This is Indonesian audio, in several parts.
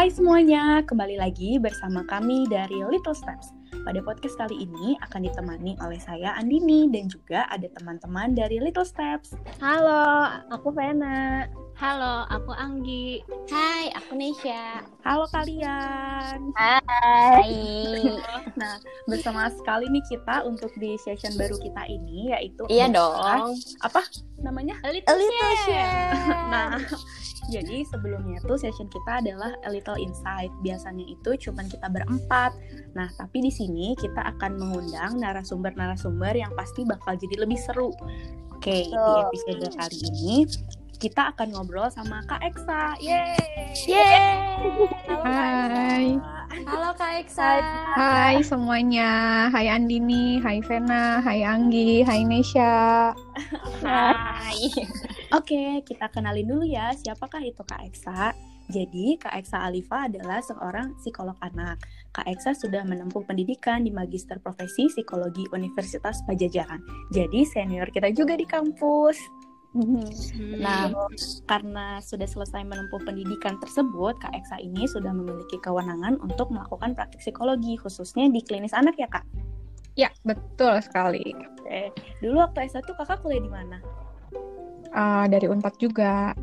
Hai semuanya, kembali lagi bersama kami dari Little Steps. Pada podcast kali ini akan ditemani oleh saya Andini dan juga ada teman-teman dari Little Steps. Halo, aku Vena. Halo, aku Anggi. Hai, aku Nesha. Halo kalian. Hai. Nah, bersama sekali nih kita untuk di session baru kita ini yaitu Iya dong. apa namanya? A little, Nah, jadi sebelumnya tuh session kita adalah a little insight. Biasanya itu cuman kita berempat. Nah, tapi di sini kita akan mengundang narasumber-narasumber yang pasti bakal jadi lebih seru. Oke, di Betul. episode kali ini kita akan ngobrol sama Kak Eksa. Yeay! Yeay. Halo, Kak Hai. Eksa. Halo Kak Eksa. Hai semuanya, hai Andini, hai Vena, hai Anggi, hai Nesha. Hai. Oke, kita kenalin dulu ya siapakah itu Kak Eksa. Jadi, Kak Eksa Alifa adalah seorang psikolog anak. Kak Eksa sudah menempuh pendidikan di Magister Profesi Psikologi Universitas Pajajaran. Jadi, senior kita juga di kampus. Nah, karena sudah selesai menempuh pendidikan tersebut, Kak Eksa ini sudah memiliki kewenangan untuk melakukan praktik psikologi, khususnya di klinis anak ya, Kak? Ya, betul sekali. Oke. Dulu waktu S1 Kakak kuliah di mana? Ah, dari Unpad juga.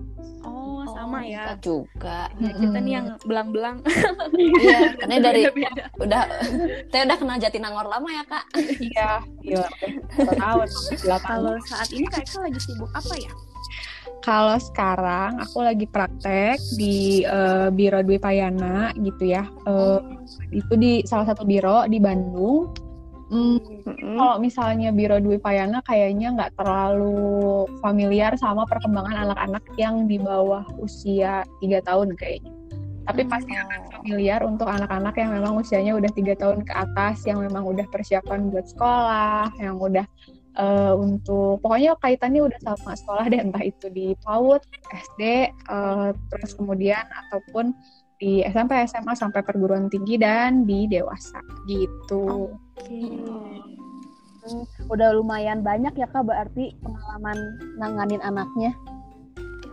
Sama ya. Kita juga. Ya, kita nih yang belang-belang. Iya, karena dari Beda-beda. udah saya udah kenal Jatinangor lama ya kak. Iya, iya. tahun, Kalau saat ini Kak Eksa lagi sibuk apa ya? Kalau sekarang aku lagi praktek di eh, Biro Dwi Payana gitu ya. Eh, itu di salah satu biro di Bandung. Hmm, kalau misalnya Biro Dwi Payana kayaknya nggak terlalu familiar sama perkembangan anak-anak yang di bawah usia 3 tahun kayaknya. Tapi pasti akan familiar untuk anak-anak yang memang usianya udah tiga tahun ke atas, yang memang udah persiapan buat sekolah, yang udah eh, untuk pokoknya kaitannya udah sama sekolah deh, entah itu di PAUD, SD, eh, terus kemudian ataupun di SMP, SMA sampai perguruan tinggi dan di dewasa gitu. Oke. Hmm, Udah lumayan banyak ya kak berarti pengalaman nanganin anaknya.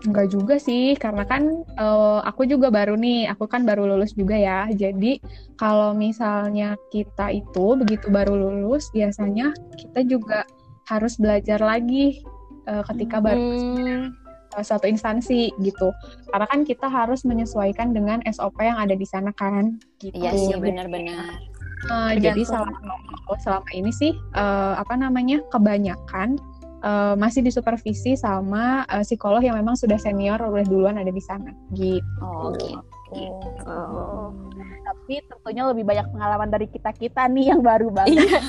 Enggak juga sih, karena kan eh, aku juga baru nih, aku kan baru lulus juga ya. Jadi kalau misalnya kita itu begitu baru lulus, biasanya kita juga harus belajar lagi eh, ketika baru Hmm. suatu instansi gitu. Karena kan kita harus menyesuaikan dengan SOP yang ada di sana kan, gitu. Iya sih benar-benar. Eh, jadi selama selama ini sih eh, apa namanya kebanyakan eh, masih disupervisi sama eh, psikolog yang memang sudah senior udah duluan ada di sana gitu. Oh gitu. Oh. Tapi tentunya lebih banyak pengalaman dari kita kita nih yang baru banget. Iya.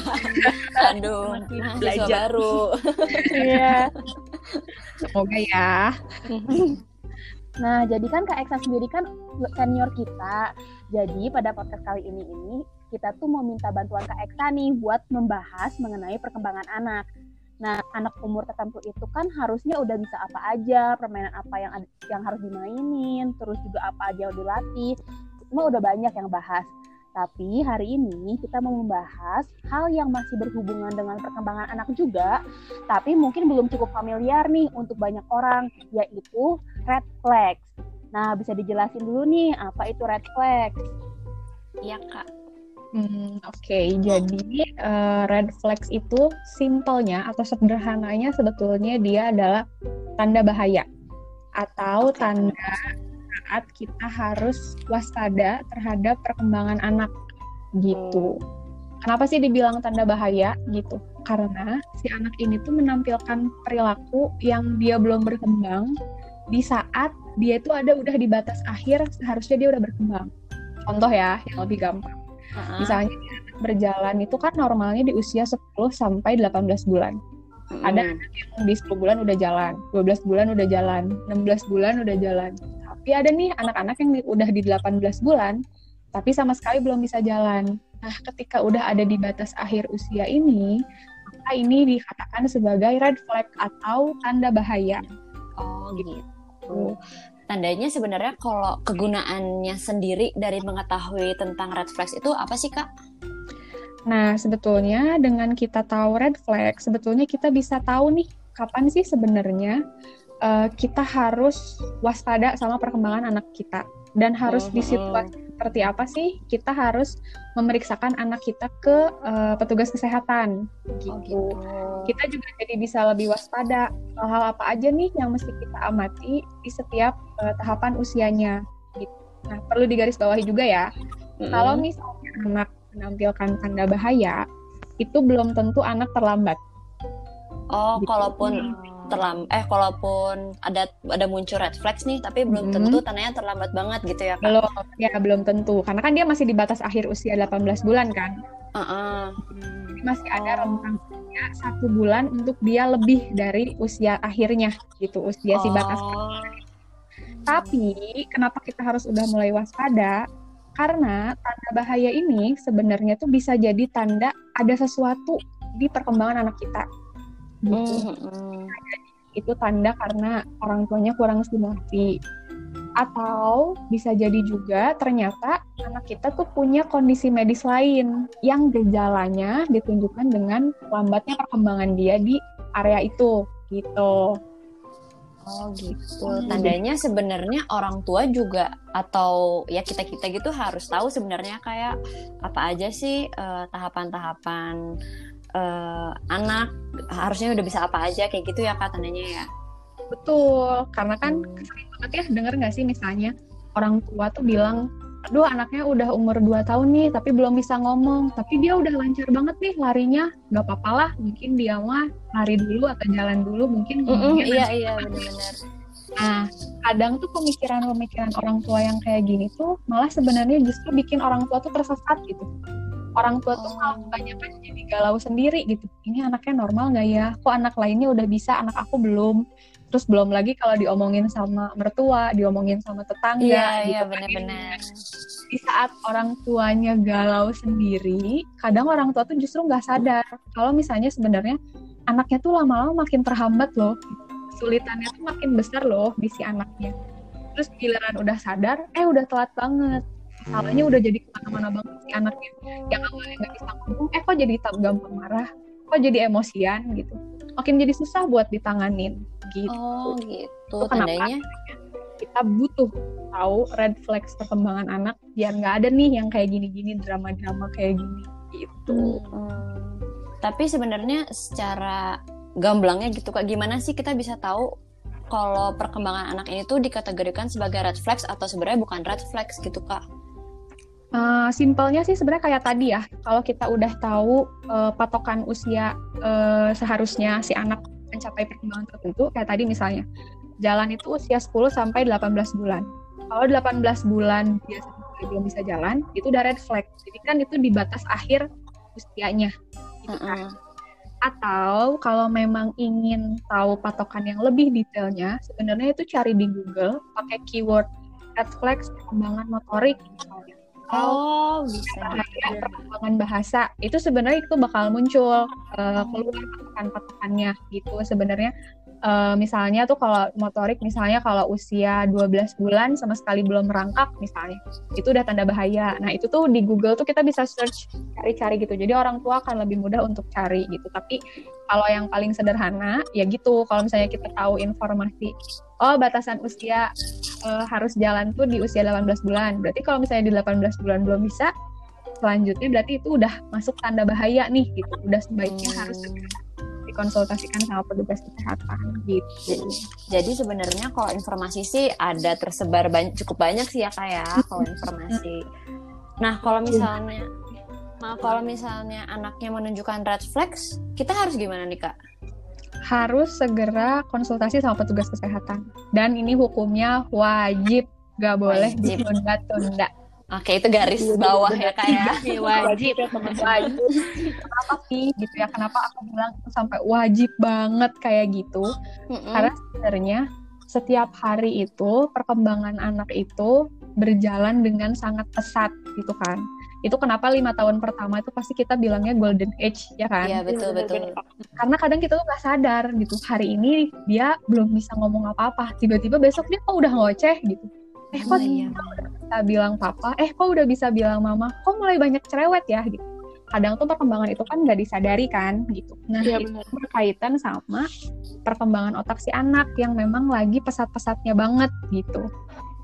Aduh, mahasiswa belajar. baru. Iya. Semoga ya. Nah, jadi kan Kak Eksa sendiri kan senior kita. Jadi pada podcast kali ini ini kita tuh mau minta bantuan Kak Eksa nih buat membahas mengenai perkembangan anak. Nah, anak umur tertentu itu kan harusnya udah bisa apa aja, permainan apa yang yang harus dimainin, terus juga apa aja yang dilatih. Semua udah banyak yang bahas. Tapi hari ini kita mau membahas hal yang masih berhubungan dengan perkembangan anak juga, tapi mungkin belum cukup familiar nih untuk banyak orang, yaitu red flags. Nah, bisa dijelasin dulu nih apa itu red flags? Iya kak. Hmm, Oke, jadi eh, red flags itu simpelnya atau sederhananya sebetulnya dia adalah tanda bahaya atau Oke. tanda saat kita harus waspada terhadap perkembangan anak gitu. Kenapa sih dibilang tanda bahaya gitu? Karena si anak ini tuh menampilkan perilaku yang dia belum berkembang di saat dia tuh ada udah di batas akhir seharusnya dia udah berkembang. Contoh ya, yang lebih gampang. Heeh. Misalnya berjalan itu kan normalnya di usia 10 sampai 18 bulan. Ada Hmm. yang di 10 bulan udah jalan, 12 bulan udah jalan, 16 bulan udah jalan. Tapi ada nih anak-anak yang di- udah di 18 bulan, tapi sama sekali belum bisa jalan. Nah, ketika udah ada di batas akhir usia ini, maka ini dikatakan sebagai red flag atau tanda bahaya. Oh gitu. Tandanya sebenarnya kalau kegunaannya sendiri dari mengetahui tentang red flags itu apa sih kak? Nah, sebetulnya dengan kita tahu red flag, sebetulnya kita bisa tahu nih kapan sih sebenarnya eh, kita harus waspada sama perkembangan anak kita dan harus di Mhm. situasi seperti apa sih kita harus memeriksakan anak kita ke eh, petugas kesehatan gitu. Oh gitu. Kita juga jadi bisa lebih waspada hal-hal apa aja nih yang mesti kita amati di setiap eh, tahapan usianya gitu. Nah, perlu digarisbawahi juga ya, kalau misalnya anak menampilkan tanda bahaya, itu belum tentu anak terlambat. oh gitu. kalaupun terlam eh kalaupun ada ada muncul red flags nih tapi belum Mhm. tentu tandanya terlambat banget gitu ya kak. Belum, ya belum tentu. Karena kan dia masih di batas akhir usia 18 bulan kan. Heeh. Jadi masih ada Oh. rentang usia satu bulan untuk dia lebih dari usia akhirnya gitu, usia si batas. Oh. Tapi kenapa kita harus udah mulai waspada? Karena tanda bahaya ini sebenarnya tuh bisa jadi tanda ada sesuatu di perkembangan anak kita. Mhm. Itu tanda karena orang tuanya kurang stimulasi. Atau bisa jadi juga ternyata anak kita tuh punya kondisi medis lain yang gejalanya ditunjukkan dengan lambatnya perkembangan dia di area itu gitu. Oh gitu. Tandanya sebenarnya orang tua juga atau ya kita kita gitu harus tahu sebenarnya kayak apa aja sih eh, tahapan-tahapan eh, anak harusnya udah bisa apa aja kayak gitu ya kak tandanya ya. Betul, karena kan sering banget ya denger nggak sih misalnya orang tua tuh bilang, aduh anaknya udah umur 2 tahun nih tapi belum bisa ngomong, tapi dia udah lancar banget nih larinya, nggak apa-apa lah, mungkin dia mah lari dulu atau jalan dulu, mungkin Mm-mm, ngomongnya iya nanti." iya benar-benar. Nah, kadang tuh pemikiran-pemikiran orang tua yang kayak gini tuh malah sebenarnya justru bikin orang tua tuh tersesat gitu. Orang tua tuh malah kebanyakan jadi galau sendiri gitu. Ini anaknya normal nggak ya? Kok anak lainnya udah bisa, anak aku belum? Terus belum lagi kalau diomongin sama mertua, diomongin sama tetangga. Iya gitu iya kan. benar-benar. Di saat orang tuanya galau sendiri, kadang orang tua tuh justru nggak sadar kalau misalnya sebenarnya anaknya tuh lama-lama makin terhambat loh. Kesulitannya tuh makin besar loh di si anaknya. Terus giliran udah sadar, eh udah telat banget. Salahnya udah jadi ke mana-mana banget si anaknya. Yang awalnya nggak bisa ngomong, eh kok jadi gampang marah, kok jadi emosian gitu. Makin jadi susah buat ditanganin gitu. Oh gitu. Itu kenapa? Tandanya Kita butuh tahu red flags perkembangan anak biar nggak ada nih yang kayak gini-gini drama-drama kayak gini gitu. Hmm. Tapi sebenarnya secara gamblangnya gitu kak, gimana sih kita bisa tahu kalau perkembangan anak ini tuh dikategorikan sebagai red flags atau sebenarnya bukan red flags gitu kak? Uh, simpelnya sih sebenarnya kayak tadi ya, kalau kita udah tahu uh, patokan usia uh, seharusnya si anak mencapai perkembangan tertentu, kayak tadi misalnya, jalan itu usia 10 sampai 18 bulan. Kalau 18 bulan dia belum bisa jalan, itu udah red flag. Jadi kan itu di batas akhir usianya. Gitu kan. Mm-mm. Atau kalau memang ingin tahu patokan yang lebih detailnya, sebenarnya itu cari di Google pakai keyword red flags perkembangan motorik misalnya. Atau Oh bisa. bahaya perkembangan bahasa itu sebenarnya itu bakal muncul uh, keluar patokan-patokannya gitu sebenarnya. Uh, misalnya tuh kalau motorik misalnya kalau usia 12 bulan sama sekali belum merangkak misalnya itu udah tanda bahaya. Nah itu tuh di Google tuh kita bisa search cari-cari gitu. Jadi orang tua akan lebih mudah untuk cari gitu. Tapi kalau yang paling sederhana ya gitu. Kalau misalnya kita tahu informasi oh batasan usia uh, harus jalan tuh di usia 18 bulan. Berarti kalau misalnya di 18 bulan belum bisa, selanjutnya berarti itu udah masuk tanda bahaya nih gitu. Udah sebaiknya Hmm. harus dikonsultasikan sama petugas kesehatan gitu. Jadi sebenarnya kalau informasi sih ada tersebar banyak, cukup banyak sih ya kak ya kalau informasi. Nah kalau misalnya, maaf kalau misalnya anaknya menunjukkan red flags, kita harus gimana nih kak? Harus segera konsultasi sama petugas kesehatan. Dan ini hukumnya wajib, gak boleh ditunda-tunda. Oke itu garis bawah ya kak ya. Iya, wajib. Wajib. Kenapa sih gitu ya? Kenapa aku bilang itu sampai wajib banget kayak gitu? Mm-mm. Karena sebenarnya setiap hari itu perkembangan anak itu berjalan dengan sangat pesat gitu kan. Itu kenapa lima tahun pertama itu pasti kita bilangnya golden age ya kan? Iya betul betul. Karena kadang kita tuh nggak sadar gitu. Hari ini dia belum bisa ngomong apa-apa. Tiba-tiba besok dia kok udah ngoceh gitu. Eh kok Oh, iya. bisa bilang papa? Eh kok udah bisa bilang mama? Kok mulai banyak cerewet ya gitu. Kadang tuh perkembangan itu kan nggak disadari kan gitu. Nah Iya, itu benar. berkaitan sama perkembangan otak si anak yang memang lagi pesat-pesatnya banget gitu.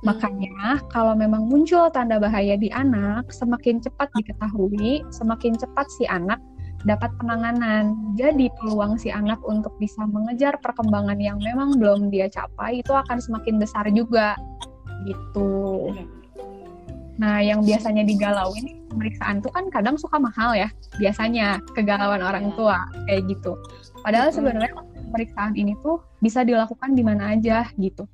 Makanya, kalau memang muncul tanda bahaya di anak, semakin cepat diketahui, semakin cepat si anak dapat penanganan. Jadi, peluang si anak untuk bisa mengejar perkembangan yang memang belum dia capai itu akan semakin besar juga. Gitu. Nah, yang biasanya digalauin pemeriksaan itu kan kadang suka mahal ya. Biasanya kegalauan orang tua kayak gitu. Padahal sebenarnya pemeriksaan ini tuh bisa dilakukan di mana aja gitu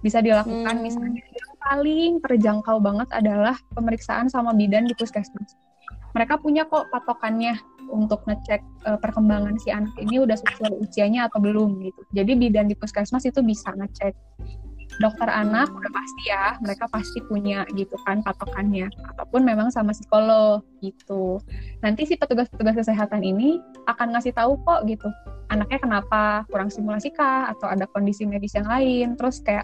bisa dilakukan hmm. misalnya yang paling terjangkau banget adalah pemeriksaan sama bidan di puskesmas. Mereka punya kok patokannya untuk ngecek uh, perkembangan si anak ini udah sesuai usianya atau belum gitu. Jadi bidan di puskesmas itu bisa ngecek. Dokter anak udah pasti ya, mereka pasti punya gitu kan patokannya. Ataupun memang sama psikolog gitu. Nanti si petugas-petugas kesehatan ini akan ngasih tahu kok gitu. Anaknya kenapa kurang stimulasi kah atau ada kondisi medis yang lain. Terus kayak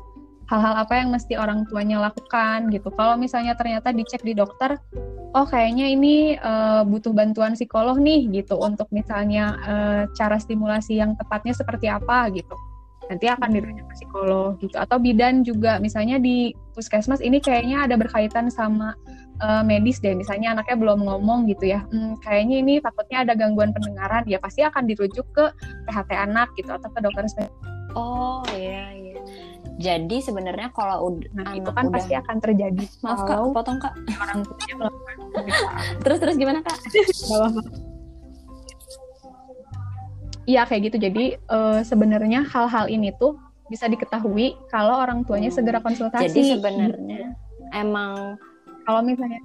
hal-hal apa yang mesti orang tuanya lakukan gitu. Kalau misalnya ternyata dicek di dokter, oh kayaknya ini uh, butuh bantuan psikolog nih gitu untuk misalnya uh, cara stimulasi yang tepatnya seperti apa gitu. Nanti akan dirujuk ke psikolog gitu. Atau bidan juga misalnya di puskesmas ini kayaknya ada berkaitan sama uh, medis deh. Misalnya anaknya belum ngomong gitu ya. Hmm, kayaknya ini takutnya ada gangguan pendengaran. Ya pasti akan dirujuk ke PHT anak gitu atau ke dokter spesialis. Oh iya iya jadi sebenarnya kalau udah nah, itu kan udah... pasti akan terjadi. Maaf kak, potong kak. Orang tuanya melakukan terus terus gimana kak? Iya kayak gitu. Jadi uh, sebenarnya hal-hal ini tuh bisa diketahui kalau orang tuanya hmm. segera konsultasi. Jadi sebenarnya emang kalau misalnya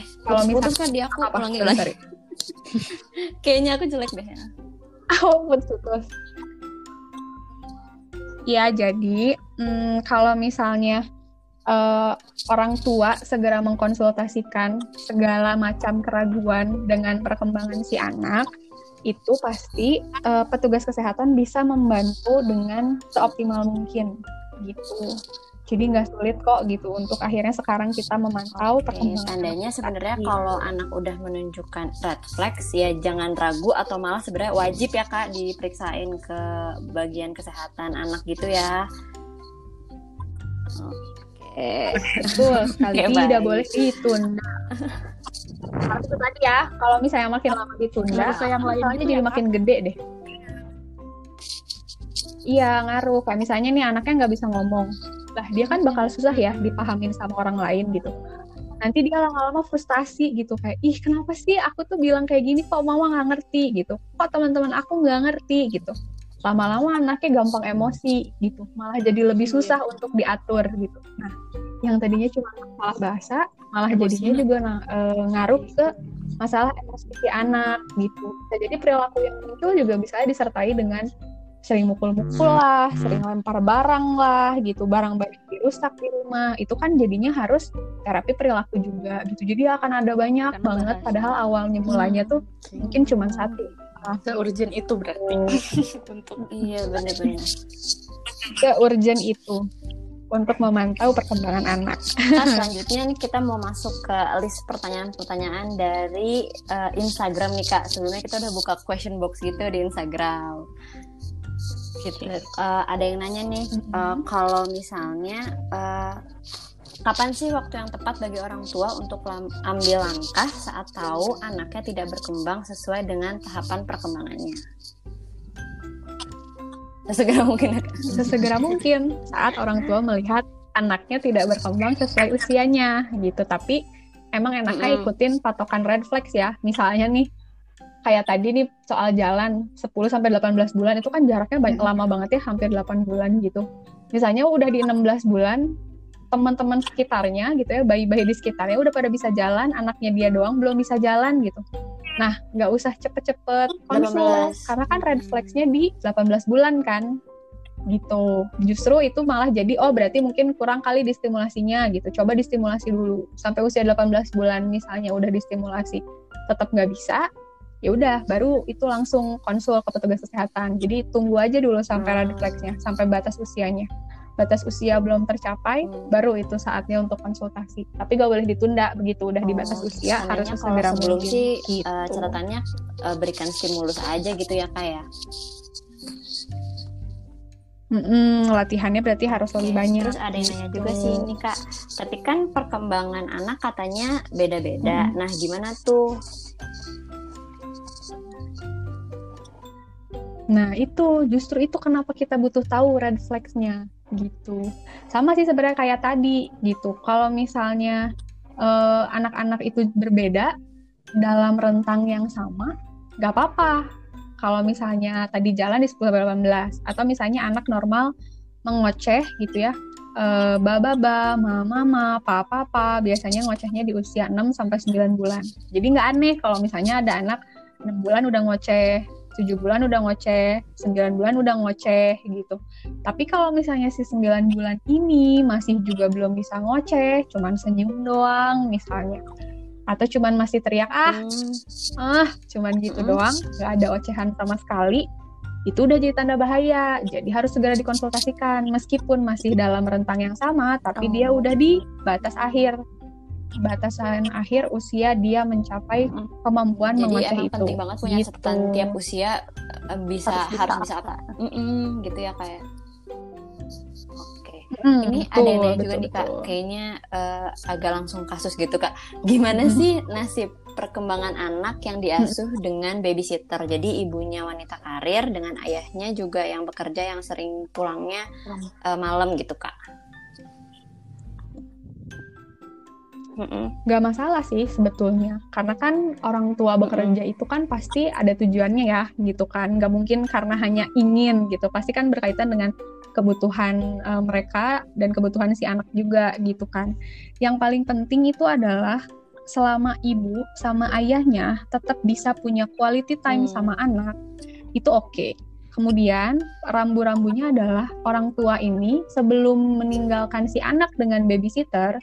eh, kalau misalnya kan dia aku apa, ulangi lagi. Kayaknya aku jelek deh. Oh, putus. Ya, jadi hmm, kalau misalnya uh, orang tua segera mengkonsultasikan segala macam keraguan dengan perkembangan si anak, itu pasti uh, petugas kesehatan bisa membantu dengan seoptimal mungkin gitu jadi nggak sulit kok gitu untuk akhirnya sekarang kita memantau okay, perkembangan tandanya sebenarnya kalau anak udah menunjukkan red flags ya jangan ragu atau malah sebenarnya wajib ya kak diperiksain ke bagian kesehatan anak gitu ya. Oke. Okay. betul sekali. Okay, tidak boleh ditunda. Harus itu tadi ya kalau misalnya makin lama ditunda yang lainnya jadi ya, makin gede deh. Iya ngaruh kayak misalnya nih anaknya nggak bisa ngomong lah dia kan bakal susah ya dipahamin sama orang lain gitu. Nanti dia lama-lama frustasi gitu kayak ih kenapa sih aku tuh bilang kayak gini kok mama nggak ngerti? gitu. Kok teman-teman aku nggak ngerti? gitu. Lama-lama anaknya gampang emosi gitu malah jadi lebih susah untuk diatur gitu. Nah yang tadinya cuma masalah bahasa malah jadinya juga e, ngaruh ke masalah emosi si anak gitu. Jadi perilaku yang muncul juga bisa disertai dengan sering mukul-mukul hmm. lah, sering lempar barang lah gitu, barang banyak dirusak di rumah. Itu kan jadinya harus terapi perilaku juga gitu. Jadi akan ada banyak Karena banget bahas. padahal awalnya mulanya tuh hmm. mungkin cuma satu. Se-urgent itu berarti. untuk iya benar-benar. Se-urgent itu untuk memantau perkembangan anak. Nah, selanjutnya nih kita mau masuk ke list pertanyaan-pertanyaan dari uh, Instagram nih kak. Sebelumnya kita udah buka question box gitu di Instagram Uh, ada yang nanya nih, mm-hmm. uh, kalau misalnya uh, kapan sih waktu yang tepat bagi orang tua untuk ambil langkah saat tahu anaknya tidak berkembang sesuai dengan tahapan perkembangannya? Sesegera mungkin. Sesegera mungkin saat orang tua melihat anaknya tidak berkembang sesuai usianya gitu. Tapi emang enaknya mm -hmm. ikutin patokan red flags ya. Misalnya nih kayak tadi nih soal jalan 10 sampai 18 bulan itu kan jaraknya banyak lama banget ya, hampir 8 bulan gitu. Misalnya udah di 16 bulan teman-teman sekitarnya gitu ya, bayi-bayi di sekitarnya udah pada bisa jalan, anaknya dia doang belum bisa jalan gitu. Nah, nggak usah cepet-cepet konsul karena kan red flagsnya di 18 bulan kan gitu. Justru itu malah jadi oh berarti mungkin kurang kali distimulasinya gitu. Coba distimulasi dulu sampai usia 18 bulan misalnya udah distimulasi tetap nggak bisa, ya udah baru itu langsung konsul ke petugas kesehatan jadi tunggu aja dulu sampai hmm. refleksnya sampai batas usianya batas usia belum tercapai hmm. baru itu saatnya untuk konsultasi tapi gak boleh ditunda begitu udah oh, di batas usia harus segera sebelum sih gitu. uh, catatannya uh, berikan stimulus aja gitu ya kak ya Mm-mm, latihannya berarti harus lebih Oke, banyak. Terus ada yang nanya juga gitu. sih ini kak, tapi kan perkembangan anak katanya beda-beda. Nah gimana tuh? Nah, itu justru itu kenapa kita butuh tahu red flags-nya gitu. Sama sih sebenarnya kayak tadi gitu. Kalau misalnya eh, anak-anak itu berbeda dalam rentang yang sama, nggak apa-apa. Kalau misalnya tadi jalan di 10-18 atau misalnya anak normal mengoceh gitu ya. Eh, ba-ba-ba, mama-mama, papa-papa, biasanya ngocehnya di usia 6 sampai 9 bulan. Jadi nggak aneh kalau misalnya ada anak 6 bulan udah ngoceh, 7 bulan udah ngoceh, 9 bulan udah ngoceh gitu. Tapi kalau misalnya si 9 bulan ini masih juga belum bisa ngoceh, cuman senyum doang misalnya. Atau cuman masih teriak, ah, Hmm, ah, cuman gitu Mm. doang, nggak ada ocehan sama sekali, itu udah jadi tanda bahaya. Jadi harus segera dikonsultasikan, meskipun masih dalam rentang yang sama, tapi dia Oh. udah di batas akhir. Batasan akhir usia dia mencapai Mm. kemampuan Jadi itu. penting banget punya Gitu. catatan tiap usia eh, bisa Harus harus bisa apa? Mm-mm, gitu ya kayak. Oke. Mm, Ini betul, ada yang juga betul, nih kak, betul. kayaknya eh, agak langsung kasus gitu kak. Gimana Mhm. sih nasib perkembangan anak yang diasuh dengan babysitter? Jadi ibunya wanita karir dengan ayahnya juga yang bekerja yang sering pulangnya eh, malam gitu kak. Mm-mm. Gak masalah sih sebetulnya, karena kan orang tua bekerja itu kan pasti ada tujuannya ya, gitu kan. Gak mungkin karena hanya ingin gitu, pasti kan berkaitan dengan kebutuhan eh, mereka dan kebutuhan si anak juga gitu kan. Yang paling penting itu adalah selama ibu sama ayahnya tetap bisa punya quality time Hmm. sama anak, itu oke. Kemudian rambu-rambunya adalah orang tua ini sebelum meninggalkan si anak dengan babysitter,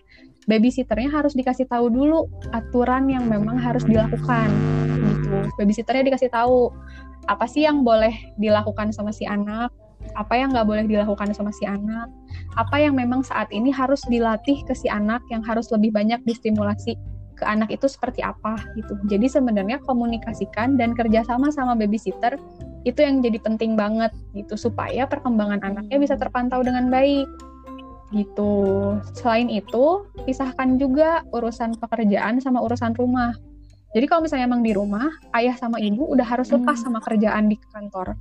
babysitternya harus dikasih tahu dulu aturan yang memang harus dilakukan gitu. Babysitternya dikasih tahu apa sih yang boleh dilakukan sama si anak, apa yang nggak boleh dilakukan sama si anak, apa yang memang saat ini harus dilatih ke si anak yang harus lebih banyak distimulasi ke anak itu seperti apa gitu. Jadi sebenarnya komunikasikan dan kerjasama sama babysitter itu yang jadi penting banget gitu supaya perkembangan anaknya bisa terpantau dengan baik gitu. Selain itu, pisahkan juga urusan pekerjaan sama urusan rumah. Jadi kalau misalnya emang di rumah, ayah sama ibu udah harus lepas sama kerjaan di kantor.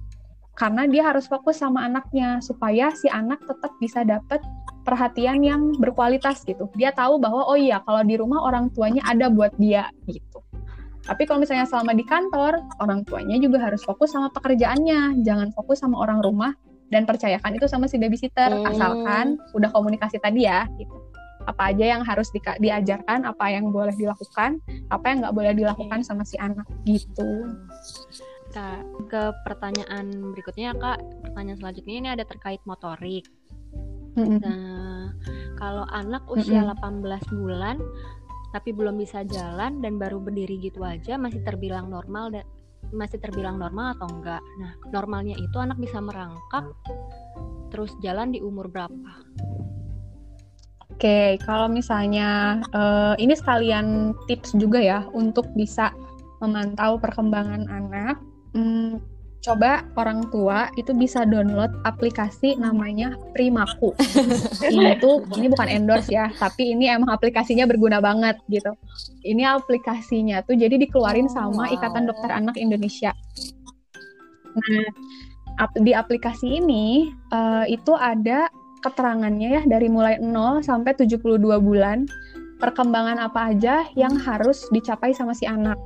Karena dia harus fokus sama anaknya supaya si anak tetap bisa dapat perhatian yang berkualitas gitu. Dia tahu bahwa oh iya kalau di rumah orang tuanya ada buat dia gitu. Tapi kalau misalnya selama di kantor, orang tuanya juga harus fokus sama pekerjaannya, jangan fokus sama orang rumah dan percayakan itu sama si babysitter Hmm. asalkan udah komunikasi tadi ya gitu apa aja yang harus di- diajarkan apa yang boleh dilakukan apa yang nggak boleh dilakukan sama si anak gitu Nah, ke pertanyaan berikutnya kak, pertanyaan selanjutnya ini ada terkait motorik. Mm-mm. Nah, kalau anak usia Mm-mm. 18 bulan tapi belum bisa jalan dan baru berdiri gitu aja masih terbilang normal dan masih terbilang normal atau enggak? Nah, normalnya itu anak bisa merangkak terus jalan di umur berapa? Oke, kalau misalnya eh, ini sekalian tips juga ya untuk bisa memantau perkembangan anak. Hmm, coba orang tua itu bisa download aplikasi namanya Primaku. ini tuh ini bukan endorse ya, tapi ini emang aplikasinya berguna banget gitu. Ini aplikasinya tuh jadi dikeluarin Oh, sama wow. Ikatan Dokter Anak Indonesia. Nah, ap- di aplikasi ini eh, itu ada keterangannya ya dari mulai 0 sampai 72 bulan perkembangan apa aja yang harus dicapai sama si anak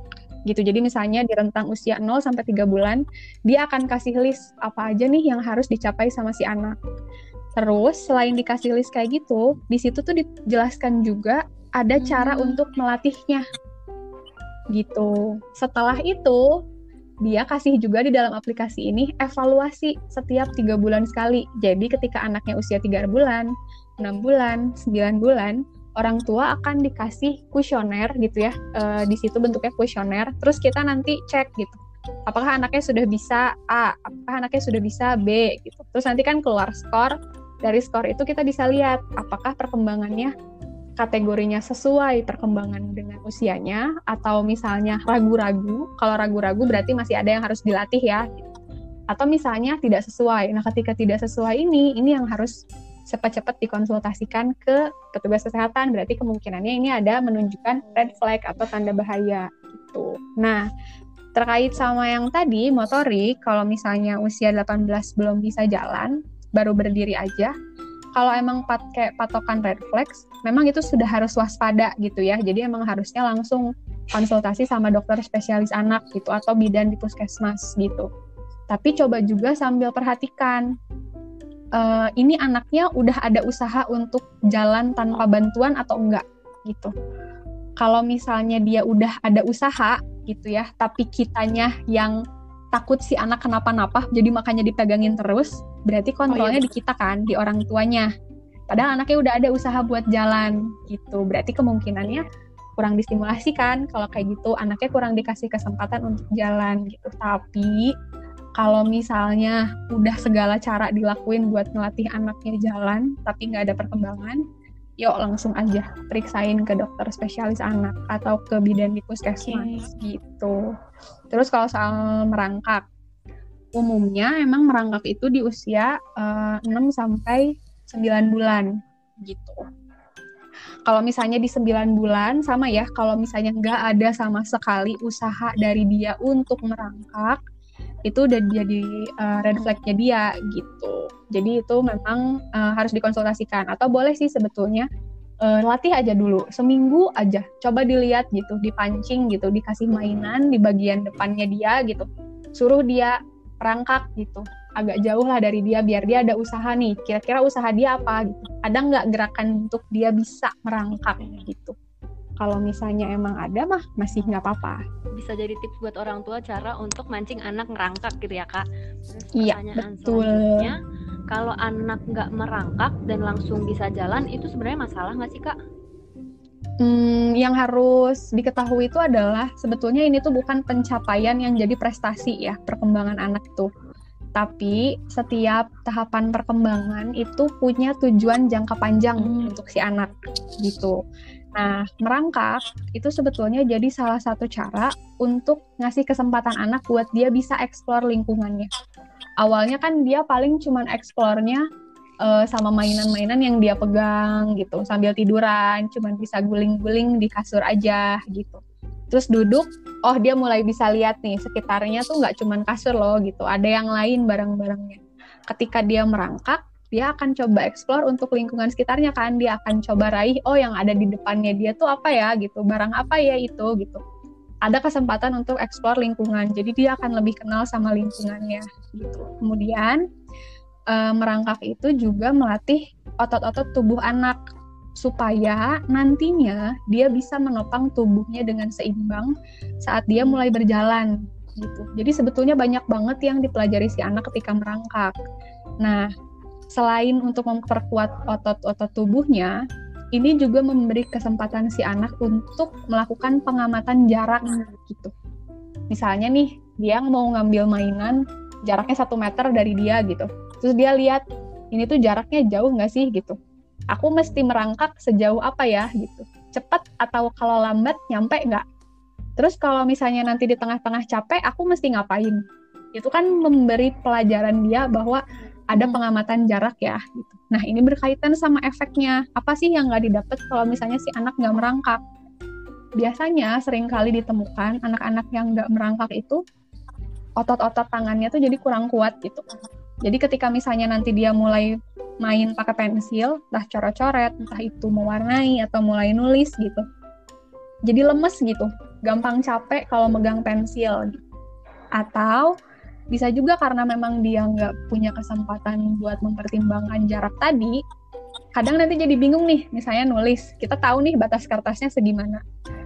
gitu. Jadi misalnya di rentang usia 0 sampai 3 bulan, dia akan kasih list apa aja nih yang harus dicapai sama si anak. Terus selain dikasih list kayak gitu, di situ tuh dijelaskan juga ada cara Hmm. untuk melatihnya. Gitu. Setelah itu, dia kasih juga di dalam aplikasi ini evaluasi setiap tiga bulan sekali. Jadi ketika anaknya usia 3 bulan, 6 bulan, 9 bulan, orang tua akan dikasih kuesioner gitu ya. Eh, di situ bentuknya kuesioner. Terus kita nanti cek gitu. Apakah anaknya sudah bisa A, apakah anaknya sudah bisa B gitu. Terus nanti kan keluar skor. Dari skor itu kita bisa lihat apakah perkembangannya kategorinya sesuai perkembangan dengan usianya atau misalnya ragu-ragu. Kalau ragu-ragu berarti masih ada yang harus dilatih ya. atau misalnya tidak sesuai. Nah, ketika tidak sesuai ini, ini yang harus cepat-cepat dikonsultasikan ke petugas kesehatan. Berarti kemungkinannya ini ada menunjukkan red flag atau tanda bahaya gitu. Nah, terkait sama yang tadi motorik, kalau misalnya usia 18 belum bisa jalan, baru berdiri aja, kalau emang pakai patokan red flags, memang itu sudah harus waspada gitu ya. Jadi emang harusnya langsung konsultasi sama dokter spesialis anak gitu atau bidan di puskesmas gitu. Tapi coba juga sambil perhatikan uh, ini anaknya udah ada usaha untuk jalan tanpa bantuan atau enggak gitu. Kalau misalnya dia udah ada usaha gitu ya, tapi kitanya yang takut si anak kenapa-napa, jadi makanya dipegangin terus, berarti kontrolnya oh, iya. di kita kan, di orang tuanya. Padahal anaknya udah ada usaha buat jalan gitu, berarti kemungkinannya kurang distimulasi kan, kalau kayak gitu anaknya kurang dikasih kesempatan untuk jalan gitu. Tapi kalau misalnya udah segala cara dilakuin buat ngelatih anaknya jalan, tapi nggak ada perkembangan, yuk langsung aja periksain ke dokter spesialis anak atau ke bidan di puskesmas okay. gitu. Terus kalau soal merangkak, umumnya emang merangkak itu di usia uh, eh, 6 sampai 9 bulan gitu. Kalau misalnya di 9 bulan sama ya, kalau misalnya nggak ada sama sekali usaha dari dia untuk merangkak, itu udah jadi uh, red flagnya dia gitu. Jadi itu memang uh, harus dikonsultasikan. Atau boleh sih sebetulnya uh, latih aja dulu. Seminggu aja. Coba dilihat gitu dipancing gitu dikasih mainan di bagian depannya dia gitu. Suruh dia perangkak gitu. Agak jauh lah dari dia biar dia ada usaha nih. Kira-kira usaha dia apa gitu. Ada nggak gerakan untuk dia bisa merangkak gitu kalau misalnya emang ada mah masih nggak apa-apa bisa jadi tips buat orang tua cara untuk mancing anak ngerangkak gitu ya kak iya betul kalau anak nggak merangkak dan langsung bisa jalan itu sebenarnya masalah nggak sih kak? Hmm, yang harus diketahui itu adalah sebetulnya ini tuh bukan pencapaian yang jadi prestasi ya perkembangan anak itu. Tapi setiap tahapan perkembangan itu punya tujuan jangka panjang hmm. untuk si anak gitu. Nah, merangkak itu sebetulnya jadi salah satu cara untuk ngasih kesempatan anak buat dia bisa eksplor lingkungannya. Awalnya kan dia paling cuman eksplornya uh, sama mainan-mainan yang dia pegang gitu sambil tiduran cuman bisa guling-guling di kasur aja gitu. Terus duduk oh dia mulai bisa lihat nih sekitarnya tuh nggak cuman kasur loh gitu ada yang lain barang-barangnya. Ketika dia merangkak dia akan coba explore untuk lingkungan sekitarnya kan dia akan coba raih oh yang ada di depannya dia tuh apa ya gitu barang apa ya itu gitu ada kesempatan untuk eksplor lingkungan. Jadi dia akan lebih kenal sama lingkungannya gitu. Kemudian e, merangkak itu juga melatih otot-otot tubuh anak supaya nantinya dia bisa menopang tubuhnya dengan seimbang saat dia mulai berjalan gitu. Jadi sebetulnya banyak banget yang dipelajari si anak ketika merangkak. Nah, selain untuk memperkuat otot-otot tubuhnya, ini juga memberi kesempatan si anak untuk melakukan pengamatan jarak gitu. Misalnya nih, dia mau ngambil mainan jaraknya satu meter dari dia gitu. Terus dia lihat ini tuh jaraknya jauh nggak sih gitu. Aku mesti merangkak sejauh apa ya gitu. Cepat atau kalau lambat nyampe nggak? Terus kalau misalnya nanti di tengah-tengah capek, aku mesti ngapain? Itu kan memberi pelajaran dia bahwa ada hmm. pengamatan jarak ya gitu. Nah ini berkaitan sama efeknya apa sih yang nggak didapat kalau misalnya si anak nggak merangkak? Biasanya sering kali ditemukan anak-anak yang nggak merangkak itu otot-otot tangannya tuh jadi kurang kuat gitu. Jadi ketika misalnya nanti dia mulai main pakai pensil, entah coret-coret, entah itu mewarnai atau mulai nulis gitu. Jadi lemes gitu, gampang capek kalau megang pensil. Gitu. Atau bisa juga karena memang dia nggak punya kesempatan buat mempertimbangkan jarak tadi kadang nanti jadi bingung nih misalnya nulis kita tahu nih batas kertasnya segimana.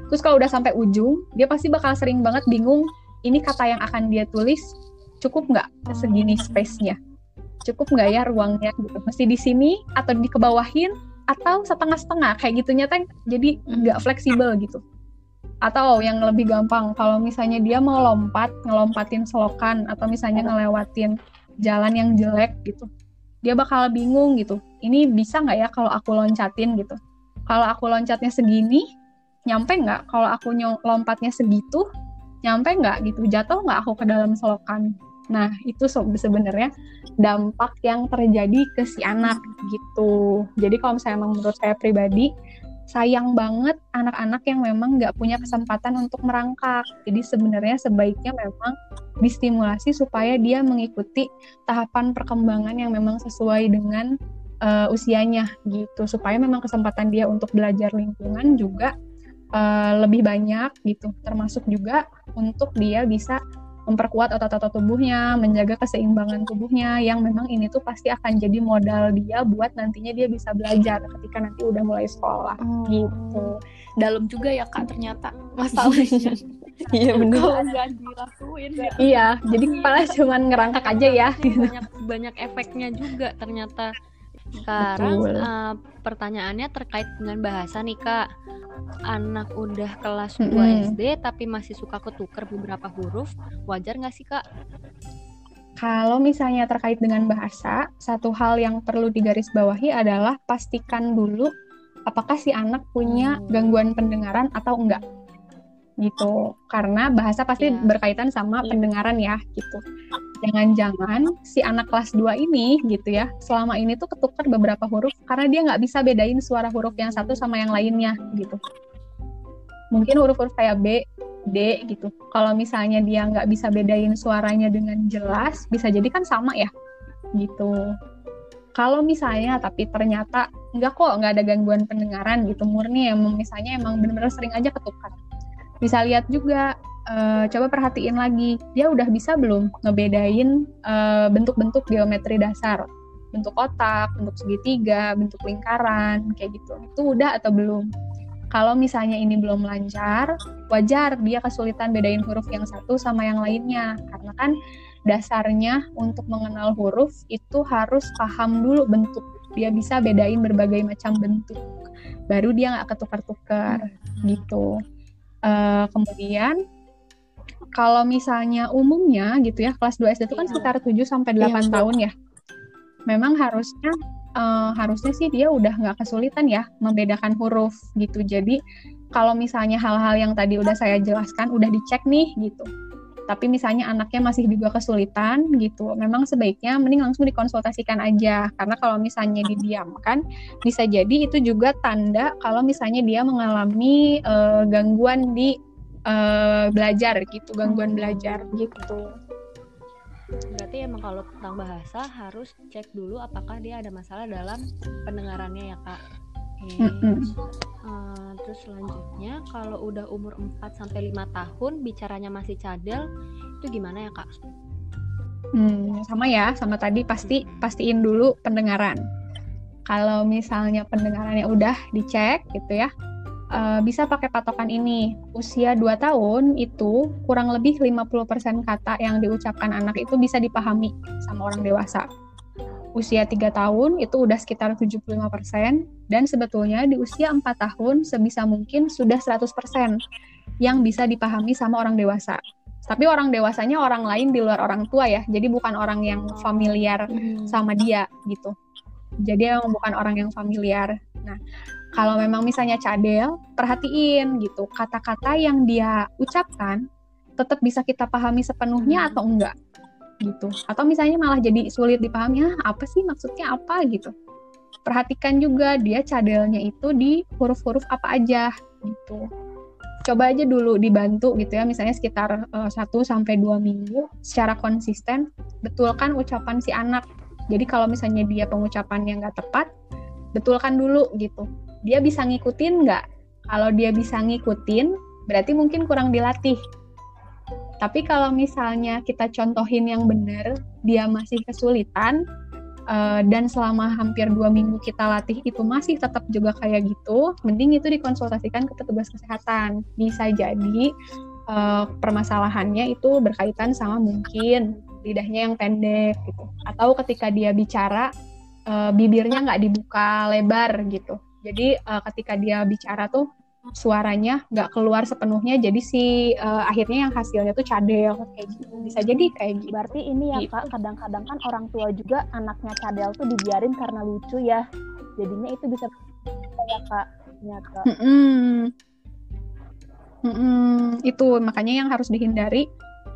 Terus kalau udah sampai ujung dia pasti bakal sering banget bingung ini kata yang akan dia tulis cukup nggak segini space-nya? Cukup nggak ya ruangnya? Gitu. Mesti di sini atau di kebawahin atau setengah-setengah kayak gitu nyata jadi nggak fleksibel gitu atau yang lebih gampang kalau misalnya dia mau lompat ngelompatin selokan atau misalnya ngelewatin jalan yang jelek gitu dia bakal bingung gitu ini bisa nggak ya kalau aku loncatin? gitu. Kalau aku loncatnya segini nyampe nggak? Kalau aku lompatnya segitu nyampe nggak gitu? Jatuh nggak aku ke dalam selokan? Nah, itu sebenarnya dampak yang terjadi ke si anak gitu. Jadi kalau misalnya menurut saya pribadi, sayang banget anak-anak yang memang nggak punya kesempatan untuk merangkak. Jadi sebenarnya sebaiknya memang distimulasi supaya dia mengikuti tahapan perkembangan yang memang sesuai dengan uh, usianya gitu. Supaya memang kesempatan dia untuk belajar lingkungan juga uh, lebih banyak gitu. Termasuk juga untuk dia bisa memperkuat otot-otot tubuhnya, menjaga keseimbangan tubuhnya yang memang ini tuh pasti akan jadi modal dia buat nantinya dia bisa belajar ketika nanti udah mulai sekolah oh. gitu. Dalam juga ya Kak ternyata masalahnya. iya benar. Kalau nggak dilakuin ya. Iya, jadi kepala cuman ngerangkak aja ya. Banyak banyak efeknya juga ternyata. Sekarang uh, pertanyaannya terkait dengan bahasa nih Kak anak udah kelas 2 mm -hmm. SD tapi masih suka ketuker beberapa huruf, wajar nggak sih kak? Kalau misalnya terkait dengan bahasa, satu hal yang perlu digarisbawahi adalah pastikan dulu apakah si anak punya hmm. gangguan pendengaran atau enggak gitu. Karena bahasa pasti yeah. berkaitan sama yeah. pendengaran ya gitu. Jangan-jangan si anak kelas 2 ini gitu ya selama ini tuh ketukar beberapa huruf karena dia nggak bisa bedain suara huruf yang satu sama yang lainnya gitu. Mungkin huruf-huruf kayak B D gitu. Kalau misalnya dia nggak bisa bedain suaranya dengan jelas bisa jadi kan sama ya gitu. Kalau misalnya tapi ternyata nggak kok nggak ada gangguan pendengaran gitu murni yang misalnya emang bener-bener sering aja ketukar bisa lihat juga uh, coba perhatiin lagi dia udah bisa belum ngebedain uh, bentuk-bentuk geometri dasar? Bentuk kotak bentuk segitiga bentuk lingkaran kayak gitu. Itu udah atau belum? Kalau misalnya ini belum lancar wajar dia kesulitan bedain huruf yang satu sama yang lainnya. Karena kan dasarnya untuk mengenal huruf itu harus paham dulu bentuk. Dia bisa bedain berbagai macam bentuk. Baru dia nggak ketukar-tukar hmm. gitu Uh, kemudian kalau misalnya umumnya gitu ya kelas 2 SD itu kan iya. sekitar 7 sampai 8 iya, tahun ya. Memang harusnya uh, harusnya sih dia udah nggak kesulitan ya membedakan huruf gitu. Jadi kalau misalnya hal-hal yang tadi udah saya jelaskan udah dicek nih gitu tapi misalnya anaknya masih juga kesulitan gitu, memang sebaiknya mending langsung dikonsultasikan aja. Karena kalau misalnya didiamkan, bisa jadi itu juga tanda kalau misalnya dia mengalami uh, gangguan di uh, belajar gitu, gangguan belajar gitu. Berarti emang kalau tentang bahasa harus cek dulu apakah dia ada masalah dalam pendengarannya ya kak. Okay. Mm -hmm. uh, terus selanjutnya kalau udah umur 4 sampai 5 tahun bicaranya masih cadel itu gimana ya kak? Hmm, sama ya, sama tadi pasti pastiin dulu pendengaran. Kalau misalnya pendengarannya udah dicek gitu ya, uh, bisa pakai patokan ini. Usia 2 tahun itu kurang lebih 50% kata yang diucapkan anak itu bisa dipahami sama orang dewasa usia 3 tahun itu udah sekitar 75% dan sebetulnya di usia 4 tahun sebisa mungkin sudah 100% yang bisa dipahami sama orang dewasa. Tapi orang dewasanya orang lain di luar orang tua ya, jadi bukan orang yang familiar hmm. sama dia gitu. Jadi emang bukan orang yang familiar. Nah, kalau memang misalnya cadel, perhatiin gitu, kata-kata yang dia ucapkan tetap bisa kita pahami sepenuhnya hmm. atau enggak gitu. Atau misalnya malah jadi sulit dipahami ah, apa sih? Maksudnya apa? gitu. Perhatikan juga dia cadelnya itu di huruf-huruf apa aja gitu. Coba aja dulu dibantu gitu ya misalnya sekitar uh, eh, 1 sampai dua minggu secara konsisten betulkan ucapan si anak. Jadi kalau misalnya dia pengucapannya nggak tepat betulkan dulu gitu. Dia bisa ngikutin nggak? Kalau dia bisa ngikutin berarti mungkin kurang dilatih tapi kalau misalnya kita contohin yang benar, dia masih kesulitan, uh, dan selama hampir dua minggu kita latih itu masih tetap juga kayak gitu, mending itu dikonsultasikan ke petugas kesehatan. Bisa jadi uh, permasalahannya itu berkaitan sama mungkin lidahnya yang pendek gitu, atau ketika dia bicara uh, bibirnya nggak dibuka lebar gitu. Jadi uh, ketika dia bicara tuh suaranya nggak keluar sepenuhnya jadi si uh, akhirnya yang hasilnya tuh cadel kayak gitu bisa jadi kayak gitu berarti ini ya gitu. kak kadang-kadang kan orang tua juga anaknya cadel tuh dibiarin karena lucu ya jadinya itu bisa kayak kak ternyata mm -mm. Mm -mm. itu makanya yang harus dihindari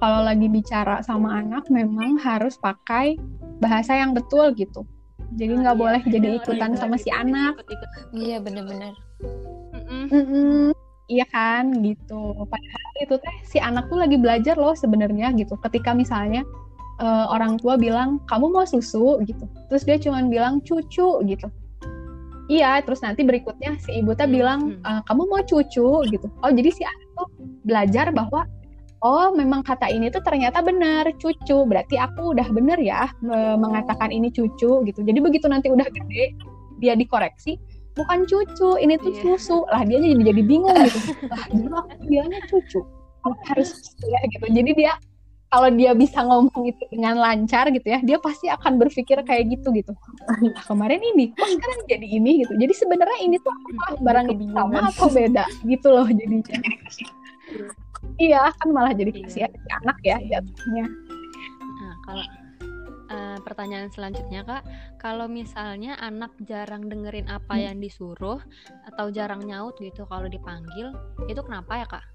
kalau lagi bicara sama anak memang harus pakai bahasa yang betul gitu. Jadi nggak iya. boleh jadi ikutan bener, sama si ikut- anak. Iya bener-bener. Iya kan gitu. Padahal itu teh si anak tuh lagi belajar loh sebenarnya gitu. Ketika misalnya eh, orang tua bilang kamu mau susu gitu, terus dia cuman bilang cucu gitu. Iya, terus nanti berikutnya si ibu teh bilang hmm. "Eh, kamu mau cucu gitu. Oh jadi si anak tuh belajar bahwa oh memang kata ini tuh ternyata benar cucu. Berarti aku udah bener ya me- mengatakan ini cucu gitu. Jadi begitu nanti udah gede dia dikoreksi bukan cucu ini tuh Iya. susu. Lah dia jadi jadi bingung gitu. Lah dulu aku bilangnya cucu. Harus susu ya gitu. Jadi dia kalau dia bisa ngomong itu dengan lancar gitu ya dia pasti akan berpikir kayak gitu gitu. Nah, kemarin ini kok sekarang jadi ini gitu. Jadi sebenarnya ini tuh apa? Barang sama atau beda gitu loh jadinya iya kan malah jadi Iya. kasihan si anak ya jatuhnya Nah, kalau eh, pertanyaan selanjutnya kak, kalau misalnya anak jarang dengerin apa Hmm. yang disuruh atau jarang nyaut gitu kalau dipanggil, itu kenapa ya kak?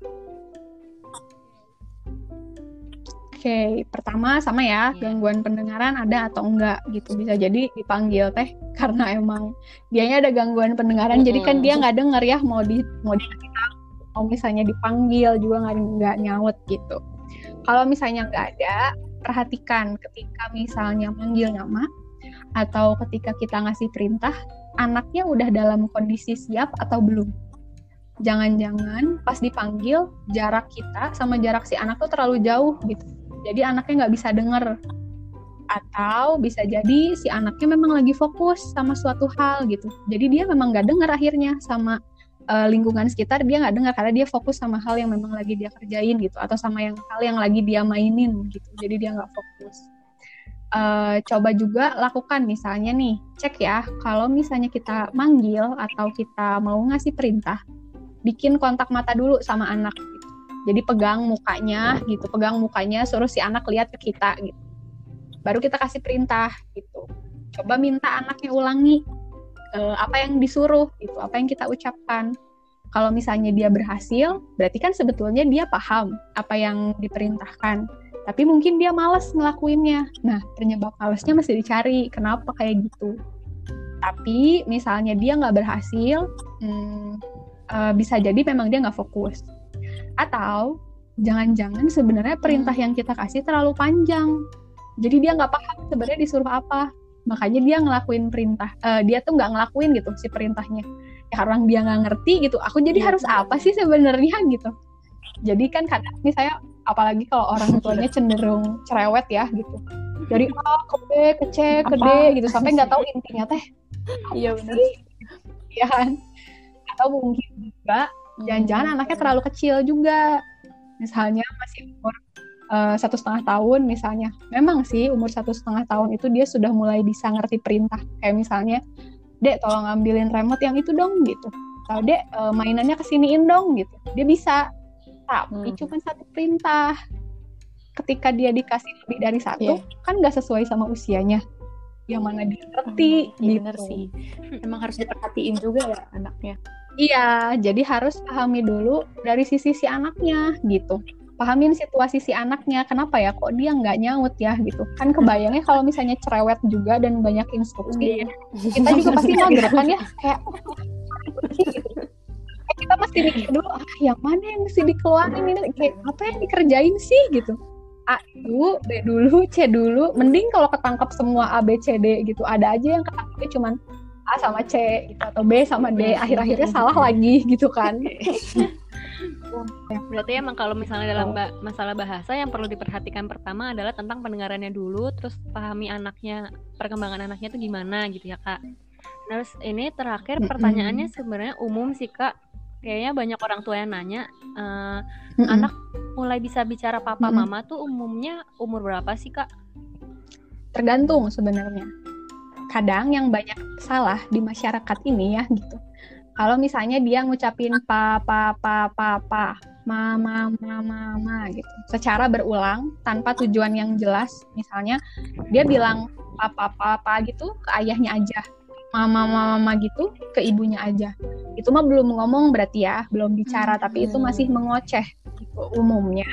Oke, pertama sama ya, Iya. gangguan pendengaran ada atau enggak gitu. Bisa jadi dipanggil teh karena emang dianya ada gangguan pendengaran, jadi kan dia nggak denger ya mau di mau dikasih tahu, mau misalnya dipanggil juga nggak nggak nyaut gitu. Kalau misalnya nggak ada, perhatikan ketika misalnya manggil nama atau ketika kita ngasih perintah, anaknya udah dalam kondisi siap atau belum. Jangan-jangan pas dipanggil jarak kita sama jarak si anak tuh terlalu jauh gitu jadi anaknya nggak bisa denger atau bisa jadi si anaknya memang lagi fokus sama suatu hal gitu jadi dia memang nggak dengar akhirnya sama eh, lingkungan sekitar dia nggak dengar karena dia fokus sama hal yang memang lagi dia kerjain gitu atau sama yang hal yang lagi dia mainin gitu jadi dia nggak fokus Eh, coba juga lakukan misalnya nih cek ya kalau misalnya kita manggil atau kita mau ngasih perintah bikin kontak mata dulu sama anak gitu. Jadi pegang mukanya gitu, pegang mukanya suruh si anak lihat ke kita gitu. Baru kita kasih perintah gitu. Coba minta anaknya ulangi eh, apa yang disuruh gitu, apa yang kita ucapkan. Kalau misalnya dia berhasil, berarti kan sebetulnya dia paham apa yang diperintahkan. Tapi mungkin dia malas ngelakuinnya. Nah, penyebab malesnya masih dicari. Kenapa kayak gitu? Tapi misalnya dia nggak berhasil, hmm, eh, bisa jadi memang dia nggak fokus. Atau jangan-jangan sebenarnya perintah yang kita kasih terlalu panjang. Jadi dia nggak paham sebenarnya disuruh apa. Makanya dia ngelakuin perintah. eh, dia tuh nggak ngelakuin gitu si perintahnya. Ya orang dia nggak ngerti gitu. Aku jadi Iya, harus apa sih sebenarnya gitu. Jadi kan kadang nih saya apalagi kalau orang tuanya cenderung cerewet ya gitu. Dari A ke B ke C ke D Apa? gitu sampai nggak tahu intinya teh Iya benar. ya kan atau mungkin juga jangan-jangan anaknya terlalu kecil juga misalnya masih umur eh, satu setengah tahun misalnya memang sih umur satu setengah tahun itu dia sudah mulai bisa ngerti perintah kayak misalnya dek tolong ambilin remote yang itu dong gitu atau dek eh, mainannya kesiniin dong gitu dia bisa tapi Hmm. cuma satu perintah ketika dia dikasih lebih dari satu Iya. kan nggak sesuai sama usianya yang mana dia ngerti Iya gitu benar sih. Emang harus diperhatiin juga ya anaknya. Iya, jadi harus pahami dulu dari sisi si anaknya gitu. Pahamin situasi si anaknya, kenapa ya kok dia nggak nyaut ya gitu. Kan kebayangnya kalau misalnya cerewet juga dan banyak instruksi, kita juga pasti mager kan ya, kayak gitu. Kita mesti mikir dulu, ah yang mana yang mesti dikeluarin ini, kayak apa yang dikerjain sih gitu. A dulu, B dulu, C dulu. Mending kalau ketangkap semua A, B, C, D gitu. Ada aja yang ketangkapnya cuman A sama C gitu atau B sama D. Akhir-akhirnya salah lagi gitu kan. Berarti emang kalau misalnya dalam ba- masalah bahasa yang perlu diperhatikan pertama adalah tentang pendengarannya dulu, terus pahami anaknya, perkembangan anaknya itu gimana gitu ya kak. Terus ini terakhir pertanyaannya sebenarnya umum sih kak. Kayaknya banyak orang tua yang nanya, Mm-mm. anak mulai bisa bicara papa mama tuh umumnya umur berapa sih kak? tergantung sebenarnya. Kadang yang banyak salah di masyarakat ini ya gitu. Kalau misalnya dia ngucapin pa pa pa pa pa mama mama mama gitu. Secara berulang tanpa tujuan yang jelas. Misalnya dia bilang papa papa gitu ke ayahnya aja. Mama mama mama gitu ke ibunya aja. Itu mah belum ngomong berarti ya belum bicara tapi itu masih mengoceh gitu umumnya.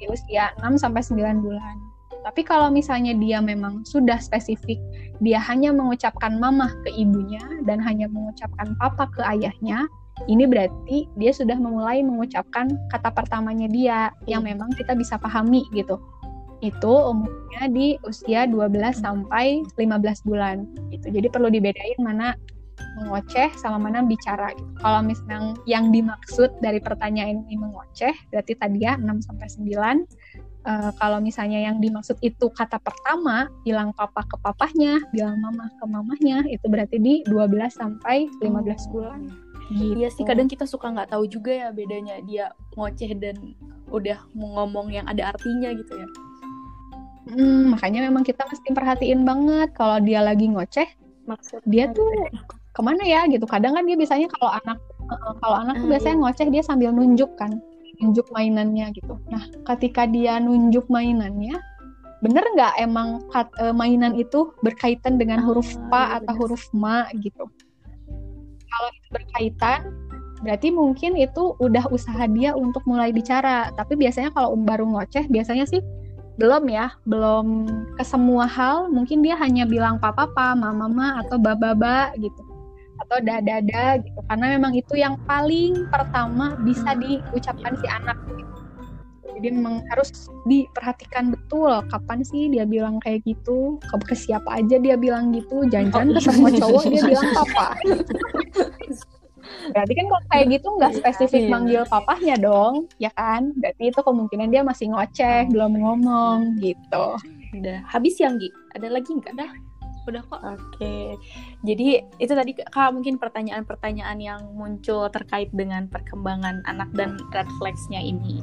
Di usia 6 sampai 9 bulan. Tapi kalau misalnya dia memang sudah spesifik, dia hanya mengucapkan mama ke ibunya dan hanya mengucapkan papa ke ayahnya, ini berarti dia sudah memulai mengucapkan kata pertamanya dia yang memang kita bisa pahami gitu. Itu umumnya di usia 12 sampai 15 bulan gitu. Jadi perlu dibedain mana mengoceh sama mana bicara gitu. Kalau misalnya yang dimaksud dari pertanyaan ini mengoceh, berarti tadi ya 6 sampai 9 uh, kalau misalnya yang dimaksud itu kata pertama bilang papa ke papahnya, bilang mama ke mamahnya, itu berarti di 12 sampai 15 bulan. Gitu. Iya sih kadang kita suka nggak tahu juga ya bedanya dia ngoceh dan udah mau ngomong yang ada artinya gitu ya. Hmm, makanya memang kita mesti perhatiin banget kalau dia lagi ngoceh, maksud dia tuh ke mana ya gitu. Kadang kan dia biasanya kalau anak kalau anak tuh ah, biasanya iya. ngoceh dia sambil nunjuk kan nunjuk mainannya gitu. Nah, ketika dia nunjuk mainannya, bener nggak emang kat, uh, mainan itu berkaitan dengan huruf oh, pa iya atau huruf ma gitu? Kalau itu berkaitan, berarti mungkin itu udah usaha dia untuk mulai bicara. Tapi biasanya kalau baru ngoceh, biasanya sih belum ya, belum ke semua hal. Mungkin dia hanya bilang papa, papa, mama, mama atau baba, gitu atau dada gitu. Karena memang itu yang paling pertama bisa diucapkan si anak gitu. jadi memang harus diperhatikan betul kapan sih dia bilang kayak gitu ke, ke siapa aja dia bilang gitu jangan-jangan ke semua cowok dia bilang papa. Berarti kan kalau kayak gitu nggak spesifik iya. manggil papahnya dong ya kan? Berarti itu kemungkinan dia masih ngoceh belum ngomong gitu. Udah. Habis yang Gi? Ada lagi nggak? Dah udah kok. Oke. Okay. Jadi itu tadi Kak mungkin pertanyaan-pertanyaan yang muncul terkait dengan perkembangan anak dan red flags-nya ini.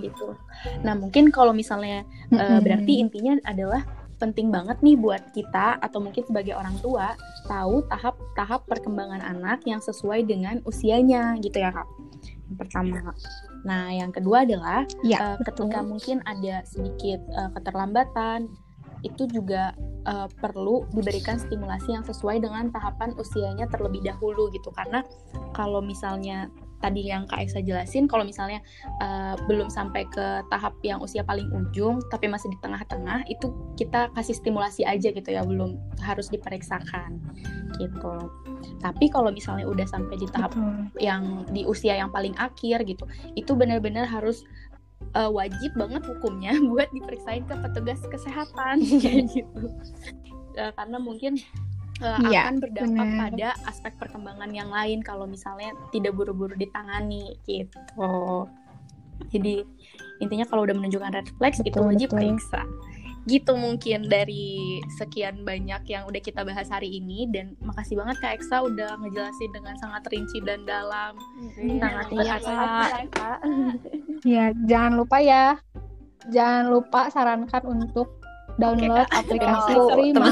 Gitu. Nah, mungkin kalau misalnya mm -hmm. uh, berarti intinya adalah penting banget nih buat kita atau mungkin sebagai orang tua tahu tahap-tahap perkembangan anak yang sesuai dengan usianya gitu ya kak. Yang pertama. Nah yang kedua adalah ya, uh, ketika mungkin ada sedikit uh, keterlambatan itu juga uh, perlu diberikan stimulasi yang sesuai dengan tahapan usianya terlebih dahulu gitu karena kalau misalnya tadi yang Kak Eksa jelasin kalau misalnya uh, belum sampai ke tahap yang usia paling ujung tapi masih di tengah-tengah itu kita kasih stimulasi aja gitu ya belum harus diperiksakan gitu tapi kalau misalnya udah sampai di tahap Betul. yang di usia yang paling akhir gitu itu benar-benar harus uh, wajib banget hukumnya buat diperiksain ke petugas kesehatan. Kayak gitu. Uh, karena mungkin uh, ya, akan berdampak bener. pada aspek perkembangan yang lain kalau misalnya tidak buru-buru ditangani gitu. Jadi intinya kalau udah menunjukkan red flags betul, itu wajib betul. periksa gitu mungkin dari sekian banyak yang udah kita bahas hari ini. Dan makasih banget Kak Eksa udah ngejelasin dengan sangat rinci dan dalam. Hmm, sangat iya Kak. ya jangan lupa ya. Jangan lupa sarankan untuk download okay, aplikasi Prima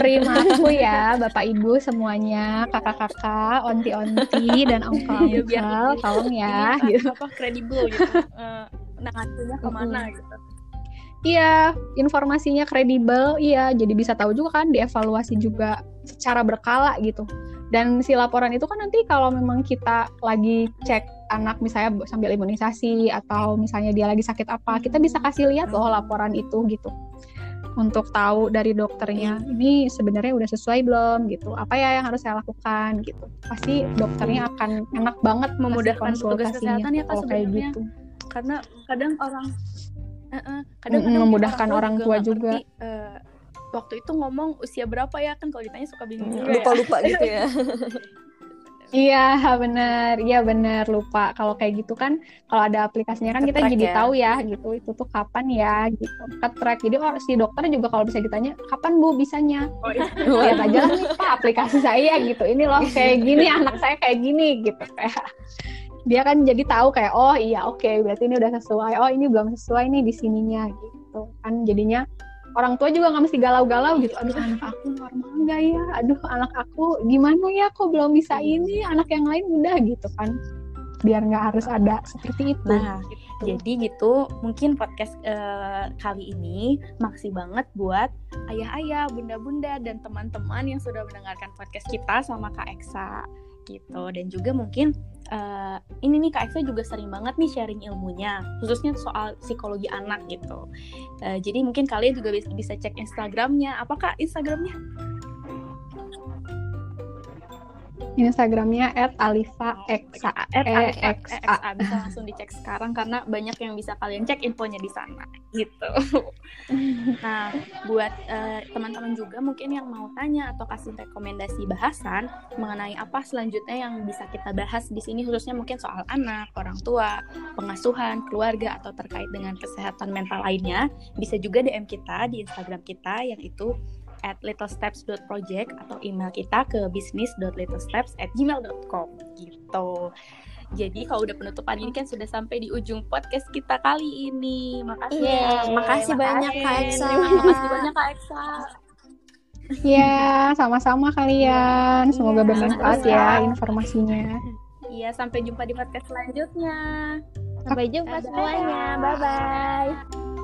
Primaku ya, Bapak Ibu semuanya, kakak-kakak, onti-onti dan ongkol-ongkol, iya, tolong ya. Iya, gitu. Apa kredibel gitu. Uh, nangatinya ke mana mm -hmm. gitu Iya, informasinya kredibel, iya. Jadi bisa tahu juga kan, dievaluasi juga secara berkala gitu. Dan si laporan itu kan nanti kalau memang kita lagi cek anak misalnya sambil imunisasi atau misalnya dia lagi sakit apa, kita bisa kasih lihat loh laporan itu gitu. Untuk tahu dari dokternya, ini sebenarnya udah sesuai belum gitu. Apa ya yang harus saya lakukan gitu. Pasti dokternya akan enak banget memudahkan petugas kesehatan ya kalau kayak gitu karena kadang orang uh -uh, kadang, -kadang memudahkan orang, tua juga, ngerti, uh, waktu itu ngomong usia berapa ya kan kalau ditanya suka bingung juga lupa lupa ya. gitu ya Iya benar, iya benar lupa. Kalau kayak gitu kan, kalau ada aplikasinya kan kita jadi ya. tahu ya gitu itu tuh kapan ya gitu. Ketrack. Jadi oh, si dokter juga kalau bisa ditanya kapan bu bisanya, oh, iya. lihat aja lah nih pak aplikasi saya gitu. Ini loh kayak gini anak saya kayak gini gitu kayak dia kan jadi tahu kayak oh iya oke okay, berarti ini udah sesuai. Oh ini belum sesuai nih di sininya gitu kan. Jadinya orang tua juga nggak mesti galau-galau gitu. Aduh anak aku normal nggak ya? Aduh anak aku gimana ya? Kok belum bisa ini? Anak yang lain udah gitu kan. Biar nggak harus ada seperti itu. Nah, jadi gitu mungkin podcast uh, kali ini maksih banget buat ayah-ayah, bunda-bunda dan teman-teman yang sudah mendengarkan podcast kita sama Kak Eksa gitu. Dan juga mungkin uh, ini nih Kak Eksa juga sering banget nih sharing ilmunya khususnya soal psikologi anak gitu. Uh, jadi mungkin kalian juga bisa, bisa cek Instagramnya. Apakah Instagramnya Instagramnya @alifa bisa langsung dicek sekarang karena banyak yang bisa kalian cek infonya di sana gitu. nah, buat uh, teman-teman juga mungkin yang mau tanya atau kasih rekomendasi bahasan mengenai apa selanjutnya yang bisa kita bahas di sini khususnya mungkin soal anak, orang tua, pengasuhan, keluarga atau terkait dengan kesehatan mental lainnya, bisa juga DM kita di Instagram kita yang itu at littlesteps.project atau email kita ke business.littlesteps at gmail.com gitu. Jadi kalau udah penutupan ini kan sudah sampai di ujung podcast kita kali ini. Makasih yeah, ya. Makasih banyak Kak Eksa. Makasih banyak Kak Eksa. Ya, sama-sama kalian. Semoga ya, bermanfaat ya informasinya. Iya, sampai jumpa di podcast selanjutnya. Sampai jumpa semuanya. Bye bye.